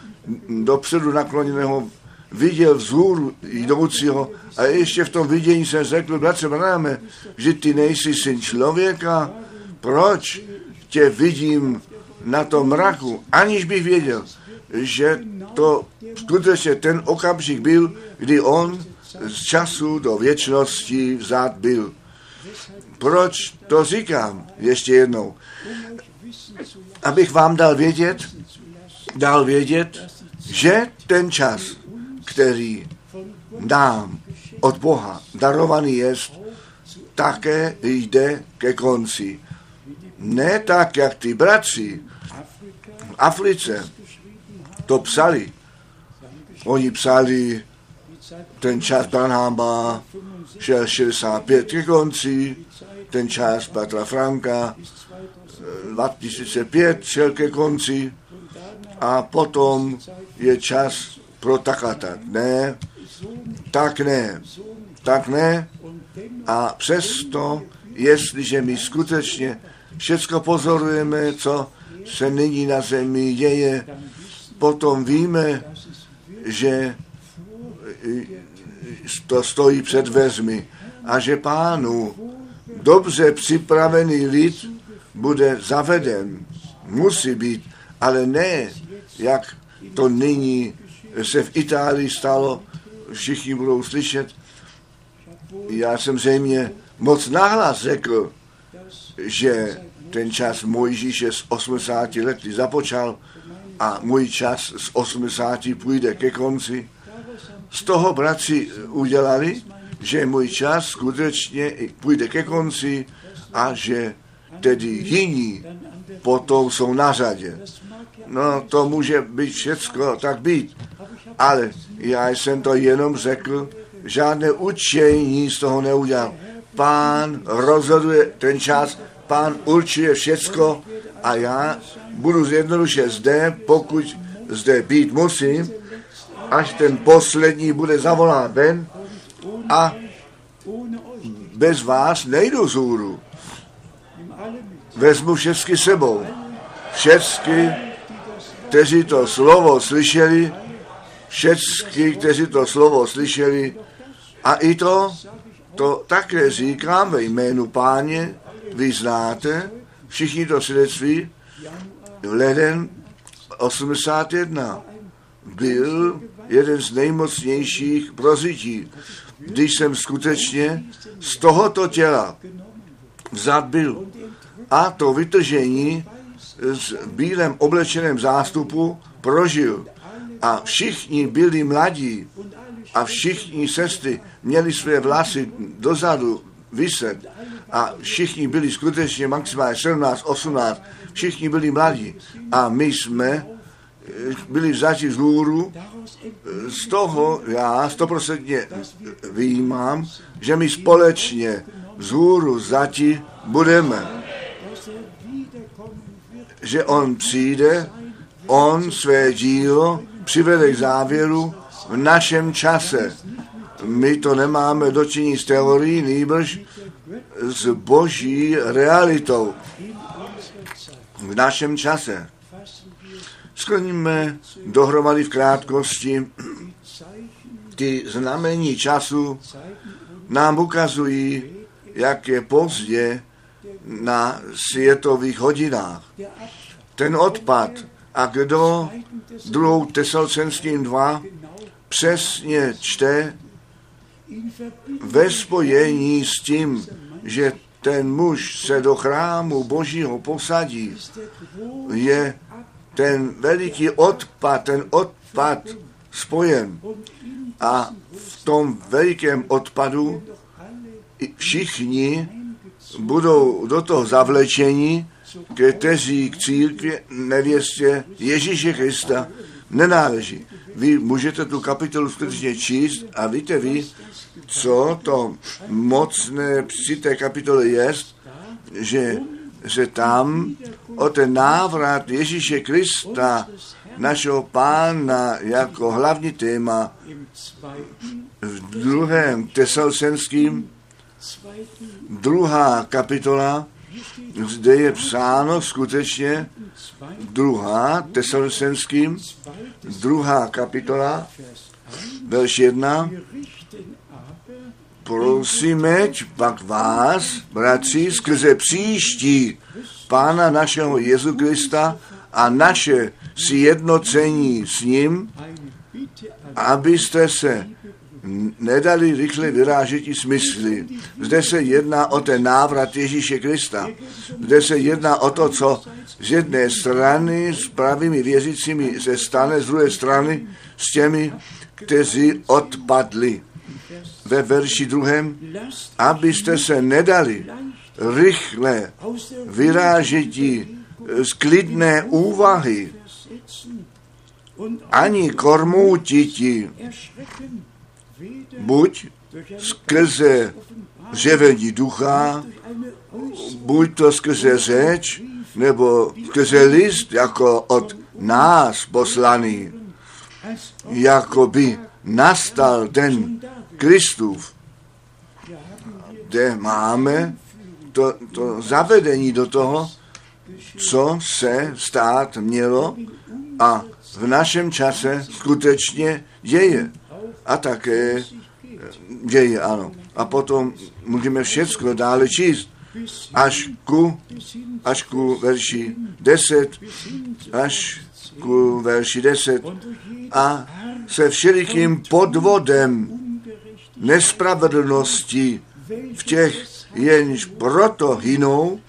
dopředu nakloněného viděl vzhůru jdoucího a ještě v tom vidění jsem řekl, bratře Branáme, že ty nejsi syn člověka, proč tě vidím na tom mraku, aniž bych věděl, že to skutečně ten okamžik byl, kdy on z času do věčnosti vzát byl. Proč to říkám ještě jednou? Abych vám dal vědět, dal vědět, že ten čas, který nám od Boha darovaný je, také jde ke konci. Ne tak, jak ty bratři v Africe to psali. Oni psali, ten čas Branhama šel 65 ke konci, ten čas Patra Franka 2005 šel ke konci a potom je čas pro tak Ne, tak ne, tak ne. A přesto, jestliže my skutečně všechno pozorujeme, co se nyní na zemi děje, potom víme, že to stojí před vezmi a že pánu dobře připravený lid bude zaveden. Musí být, ale ne, jak to nyní se v Itálii stalo, všichni budou slyšet. Já jsem zřejmě moc nahlas řekl, že ten čas Mojžíše z 80 lety započal a můj čas z 80 půjde ke konci. Z toho bratři udělali, že můj čas skutečně půjde ke konci a že tedy jiní potom jsou na řadě. No, to může být všecko tak být. Ale já jsem to jenom řekl, žádné učení z toho neudělal. Pán rozhoduje ten čas, pán určuje všecko a já budu zjednoduše zde, pokud zde být musím, až ten poslední bude zavolán ven a bez vás nejdu z hůru. Vezmu všechny sebou. Všechny, kteří to slovo slyšeli, všechny, kteří to slovo slyšeli, a i to, to také říkám ve jménu páně, vy znáte, všichni to svědectví, v leden 81 byl jeden z nejmocnějších prozití, když jsem skutečně z tohoto těla vzat byl. A to vytržení s bílém oblečeném zástupu prožil. A všichni byli mladí a všichni sestry měli své vlasy dozadu vyset a všichni byli skutečně maximálně 17, 18, všichni byli mladí a my jsme byli vzati z hůru, z toho já stoprocentně výjímám, že my společně z hůru vzati budeme. Že on přijde, on své dílo přivede k závěru v našem čase. My to nemáme dočiní s teorií, nýbrž s boží realitou v našem čase. Skloníme dohromady v krátkosti ty znamení času nám ukazují, jak je pozdě na světových hodinách. Ten odpad a kdo druhou Tesalcenským 2 přesně čte ve spojení s tím, že ten muž se do chrámu Božího posadí, je ten veliký odpad, ten odpad spojen. A v tom velikém odpadu všichni budou do toho zavlečeni, kteří k církvi nevěstě Ježíše Krista nenáleží. Vy můžete tu kapitolu skutečně číst a víte vy, co to mocné při té kapitole je, že že tam o ten návrat Ježíše Krista, našeho pána, jako hlavní téma v druhém tesalsenským, druhá kapitola, zde je psáno skutečně druhá tesalsenským, druhá kapitola, verš jedna, prosíme pak vás, bratři, skrze příští Pána našeho Jezu Krista a naše sjednocení s ním, abyste se nedali rychle vyrážet i smysly. Zde se jedná o ten návrat Ježíše Krista. Zde se jedná o to, co z jedné strany s pravými věřícími se stane, z druhé strany s těmi, kteří odpadli ve verši druhém, abyste se nedali rychle vyrážetí z klidné úvahy ani kormoutiti, buď skrze řevení ducha, buď to skrze řeč, nebo skrze list jako od nás poslaný, jako by nastal ten Kristův, kde máme to, to zavedení do toho, co se stát mělo a v našem čase skutečně děje. A také děje, ano. A potom můžeme všechno dále číst. Až ku, až ku verši 10, až ku verši 10 a se všelikým podvodem nespravedlnosti v těch, jenž proto hynou,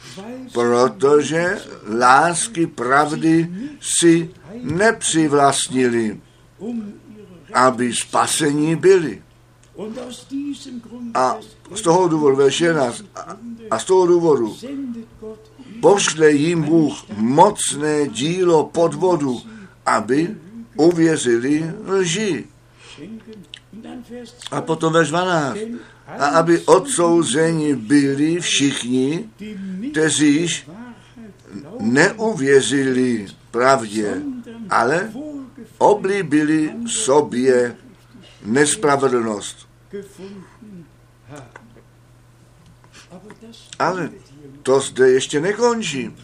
protože lásky pravdy si nepřivlastnili, aby spasení byli. A z toho důvodu, verš 11, a z toho důvodu pošle jim Bůh mocné dílo podvodu, aby uvěřili lži. A potom ve 12. A aby odsouzeni byli všichni, kteří neuvěřili pravdě, ale oblíbili sobě nespravedlnost. Ale to zde ještě nekončí.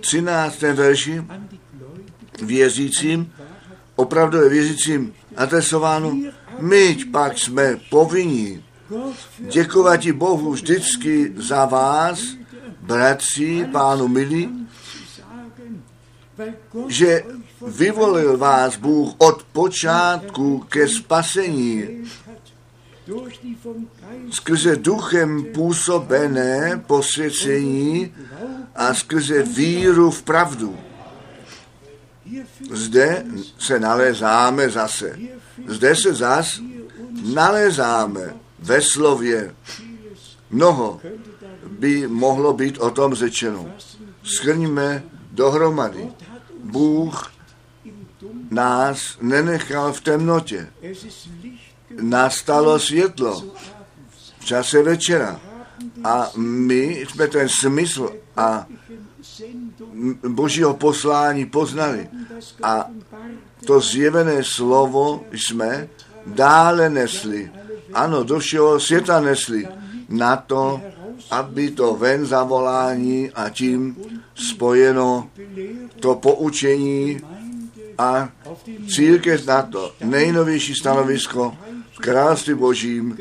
13. verši věřícím, opravdu věřícím adresováno, my pak jsme povinni děkovat Bohu vždycky za vás, bratři, pánu milí, že vyvolil vás Bůh od počátku ke spasení skrze duchem působené posvěcení a skrze víru v pravdu. Zde se nalézáme zase. Zde se zas nalézáme ve slově. Mnoho by mohlo být o tom řečeno. Schrňme dohromady. Bůh nás nenechal v temnotě. Nastalo světlo v čase večera. A my jsme ten smysl a božího poslání poznali. A to zjevené slovo jsme dále nesli. Ano, do všeho světa nesli. Na to, aby to ven zavolání a tím spojeno to poučení a církev na to nejnovější stanovisko v království božím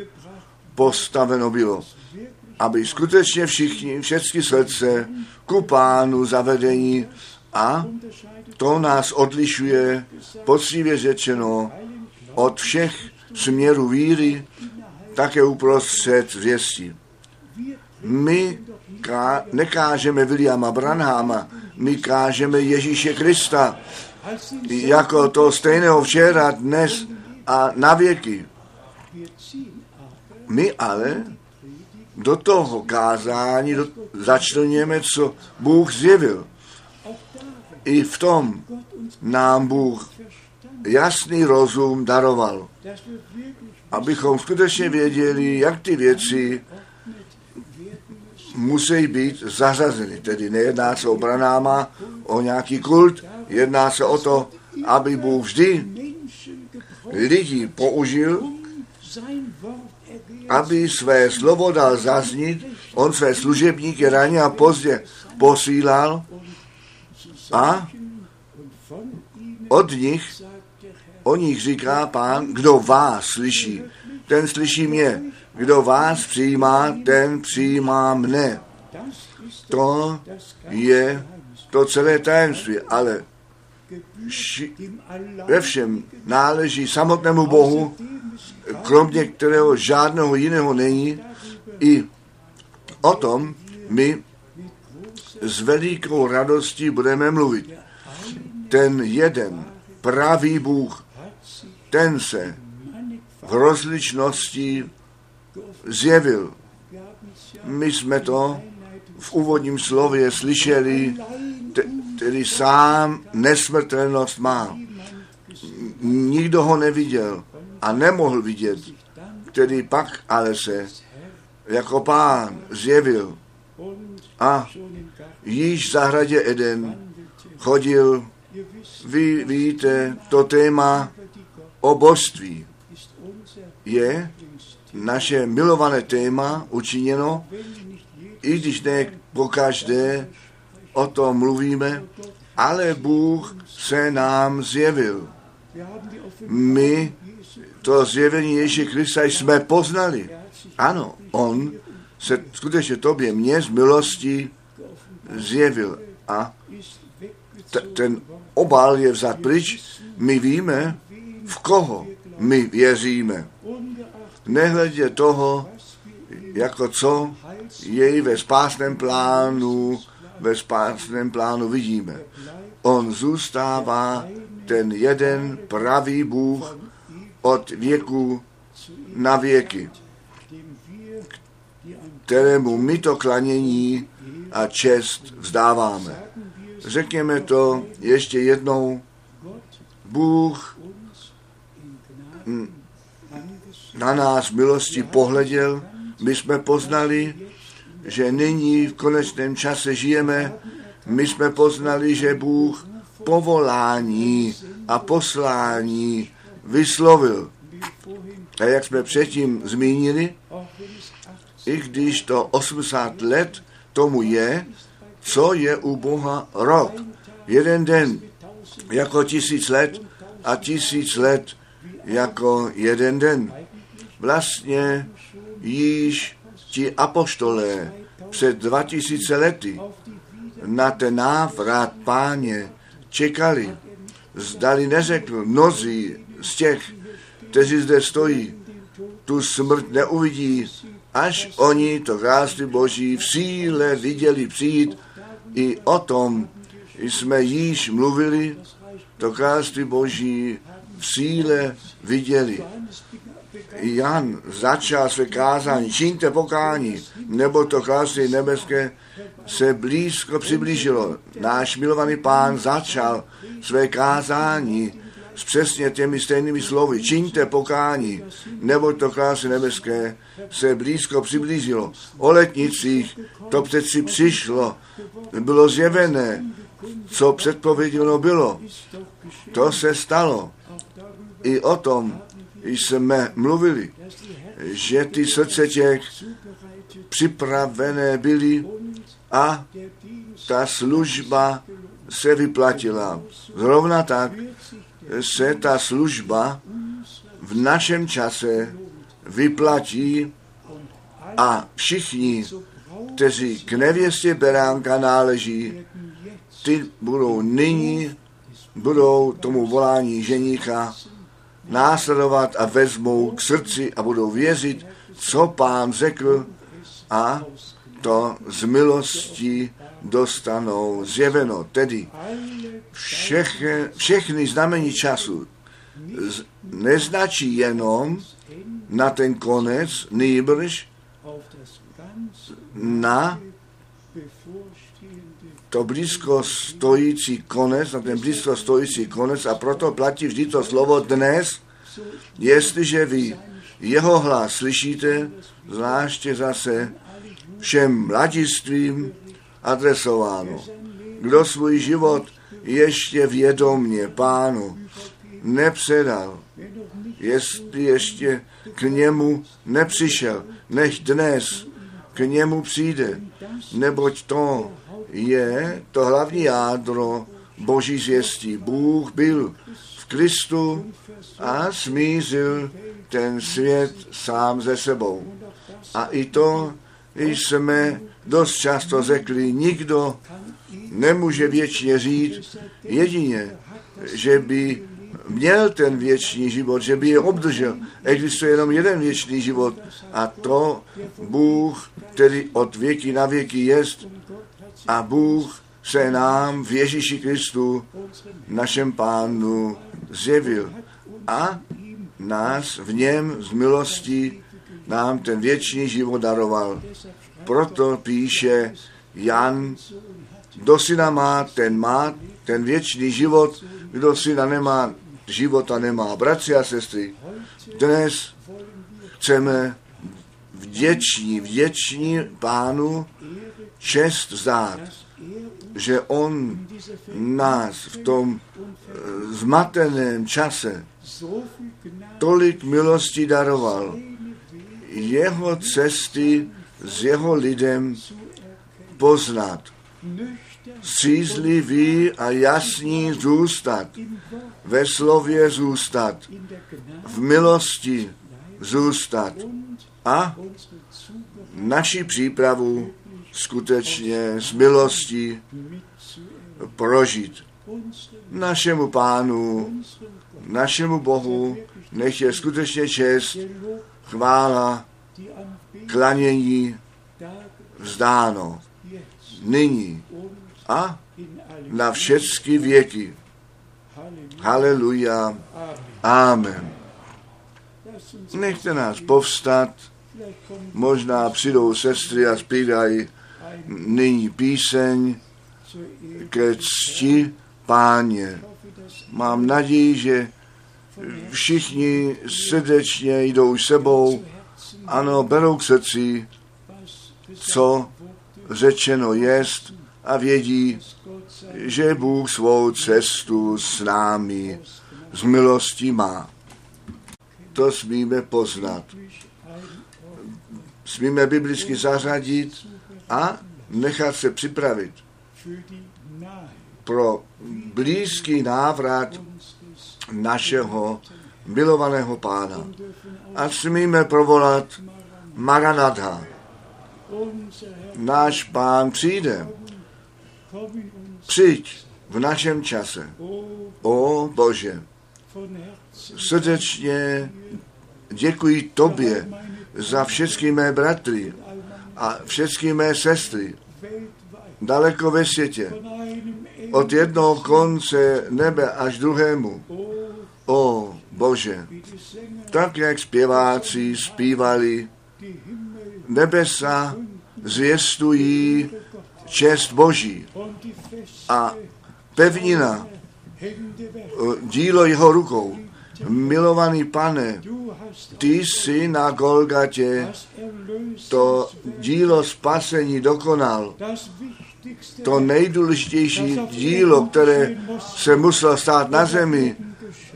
postaveno bylo. Aby skutečně všichni, všechny srdce ku pánu zavedení a to nás odlišuje, poctivě řečeno, od všech směrů víry, také uprostřed zvěstí. My ká, nekážeme Williama Branhama, my kážeme Ježíše Krista, jako to stejného včera, dnes a na věky. My ale do toho kázání do, začlenujeme, co Bůh zjevil. I v tom nám Bůh jasný rozum daroval, abychom skutečně věděli, jak ty věci musí být zařazeny. Tedy nejedná se o branáma, o nějaký kult, jedná se o to, aby Bůh vždy lidi použil, aby své slovo dal zaznít, on své služebníky raně a pozdě posílal a od nich, o nich říká pán, kdo vás slyší, ten slyší mě. Kdo vás přijímá, ten přijímá mne. To je to celé tajemství, ale ve všem náleží samotnému Bohu, kromě kterého žádného jiného není. I o tom my s velikou radostí budeme mluvit. Ten jeden pravý Bůh, ten se v rozličnosti zjevil. My jsme to v úvodním slově slyšeli, který sám nesmrtelnost má. Nikdo ho neviděl a nemohl vidět, který pak ale se jako pán zjevil a již v zahradě Eden chodil, vy víte, to téma o božství je naše milované téma učiněno, i když ne po každé o tom mluvíme, ale Bůh se nám zjevil. My to zjevení Ježíše Krista jsme poznali. Ano, On se skutečně tobě, mě z milosti zjevil. A t- ten obal je vzat pryč. My víme, v koho my věříme nehledě toho, jako co jej ve spásném plánu, ve spásném plánu vidíme. On zůstává ten jeden pravý Bůh od věku na věky, kterému my to klanění a čest vzdáváme. Řekněme to ještě jednou. Bůh na nás milosti pohleděl, my jsme poznali, že nyní v konečném čase žijeme, my jsme poznali, že Bůh povolání a poslání vyslovil. A jak jsme předtím zmínili, i když to 80 let tomu je, co je u Boha rok. Jeden den jako tisíc let a tisíc let jako jeden den. Vlastně již ti apoštolé před 2000 lety na ten návrat páně čekali. Zdali neřekl mnozí z těch, kteří zde stojí, tu smrt neuvidí, až oni to království Boží v síle viděli přijít. I o tom jsme již mluvili, to království Boží v síle viděli. Jan začal své kázání, čiňte pokání, nebo to království nebeské se blízko přiblížilo. Náš milovaný pán začal své kázání s přesně těmi stejnými slovy. Čiňte pokání, nebo to království nebeské se blízko přiblížilo. O letnicích to přeci přišlo, bylo zjevené, co předpověděno bylo. To se stalo. I o tom jsme mluvili, že ty srdce těch připravené byly a ta služba se vyplatila. Zrovna tak se ta služba v našem čase vyplatí a všichni, kteří k nevěstě beránka náleží, ty budou nyní, budou tomu volání ženícha následovat a vezmou k srdci a budou věřit, co pán řekl a to z milosti dostanou zjeveno. Tedy všech, všechny znamení času neznačí jenom na ten konec, nýbrž na to blízko stojící konec, na ten blízko stojící konec a proto platí vždy to slovo dnes, jestliže vy jeho hlas slyšíte, zvláště zase všem mladistvím adresováno. Kdo svůj život ještě vědomně pánu nepředal, jestli ještě k němu nepřišel, než dnes k němu přijde, neboť to je to hlavní jádro boží zvěstí. Bůh byl v Kristu a smířil ten svět sám ze sebou. A i to jsme dost často řekli, nikdo nemůže věčně říct, jedině, že by měl ten věčný život, že by je obdržel. Existuje jenom jeden věčný život a to Bůh, který od věky na věky jest a Bůh se nám v Ježíši Kristu, našem pánu, zjevil a nás v něm z milosti nám ten věčný život daroval. Proto píše Jan, kdo syna má, ten má ten věčný život, kdo syna nemá, života nemá. Bratři a sestry, dnes chceme vděční, vděční pánu čest zdát, že on nás v tom eh, zmateném čase tolik milosti daroval, jeho cesty s jeho lidem poznat. Střízlivý a jasný zůstat, ve slově zůstat, v milosti zůstat a naši přípravu skutečně s milostí prožít. Našemu pánu, našemu Bohu, nech je skutečně čest, chvála, klanění vzdáno nyní a na všechny věky. Haleluja. Amen. Nechte nás povstat, možná přijdou sestry a zpívají nyní píseň ke cti páně. Mám naději, že všichni srdečně jdou sebou, ano, berou k srdci, co řečeno jest a vědí, že Bůh svou cestu s námi z milostí má. To smíme poznat. Smíme biblicky zařadit a nechat se připravit pro blízký návrat našeho milovaného pána. A smíme provolat Maranatha. Náš pán přijde. Přijď v našem čase. O Bože, srdečně děkuji tobě za všechny mé bratry a všechny mé sestry daleko ve světě, od jednoho konce nebe až druhému. O Bože, tak jak zpěváci zpívali, nebesa zvěstují čest Boží a pevnina, dílo jeho rukou. Milovaný pane, ty jsi na Golgatě to dílo spasení dokonal. To nejdůležitější dílo, které se muselo stát na zemi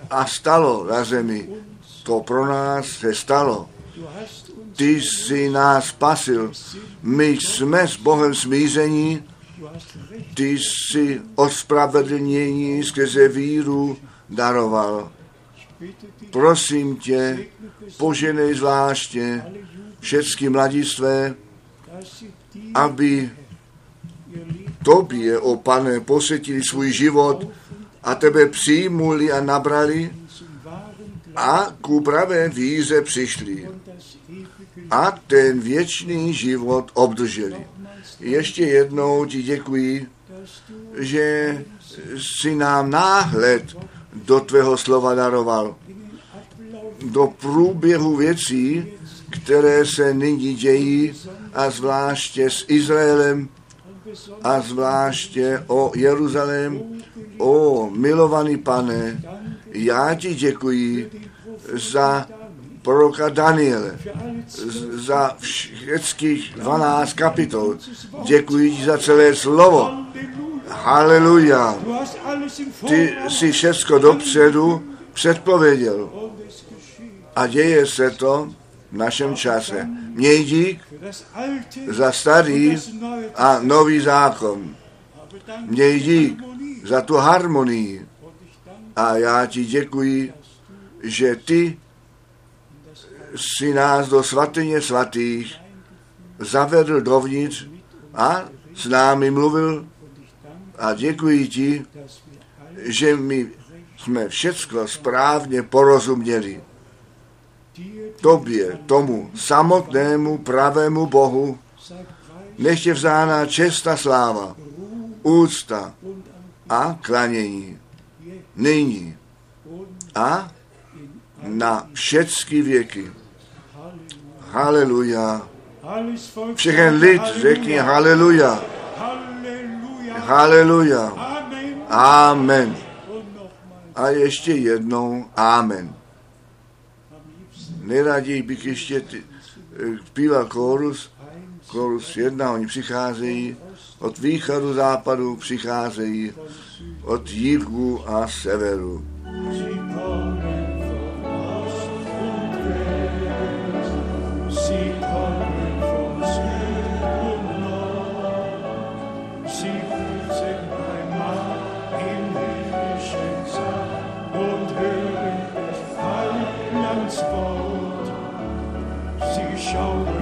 a stalo na zemi, to pro nás se stalo. Ty jsi nás spasil. My jsme s Bohem smíření, ty jsi ospravedlnění skrze víru daroval. Prosím tě, poženej zvláště všechny mladistvé, aby tobě, o pane, posvětili svůj život a tebe přijmuli a nabrali a ku pravé víze přišli a ten věčný život obdrželi. Ještě jednou ti děkuji, že si nám náhled do tvého slova daroval, do průběhu věcí, které se nyní dějí a zvláště s Izraelem a zvláště o Jeruzalém. O milovaný pane, já ti děkuji za proroka Daniele, za všech 12 kapitol. Děkuji ti za celé slovo. Haleluja. Ty si všechno dopředu předpověděl. A děje se to v našem čase. Měj dík za starý a nový zákon. Měj dík za tu harmonii. A já ti děkuji, že ty si nás do svatyně svatých zavedl dovnitř a s námi mluvil a děkuji ti, že my jsme všecko správně porozuměli. Tobě, tomu samotnému pravému Bohu, než je vzána česta sláva, úcta a klanění. Nyní a na všechny věky. Haleluja. Všechen lid řekni haleluja. Haleluja. Amen. A ještě jednou amen. Nejraději bych ještě ty, zpíval chorus, chorus jedna, oni přicházejí, od východu, západu přicházejí, od jihu a severu. Wort. show.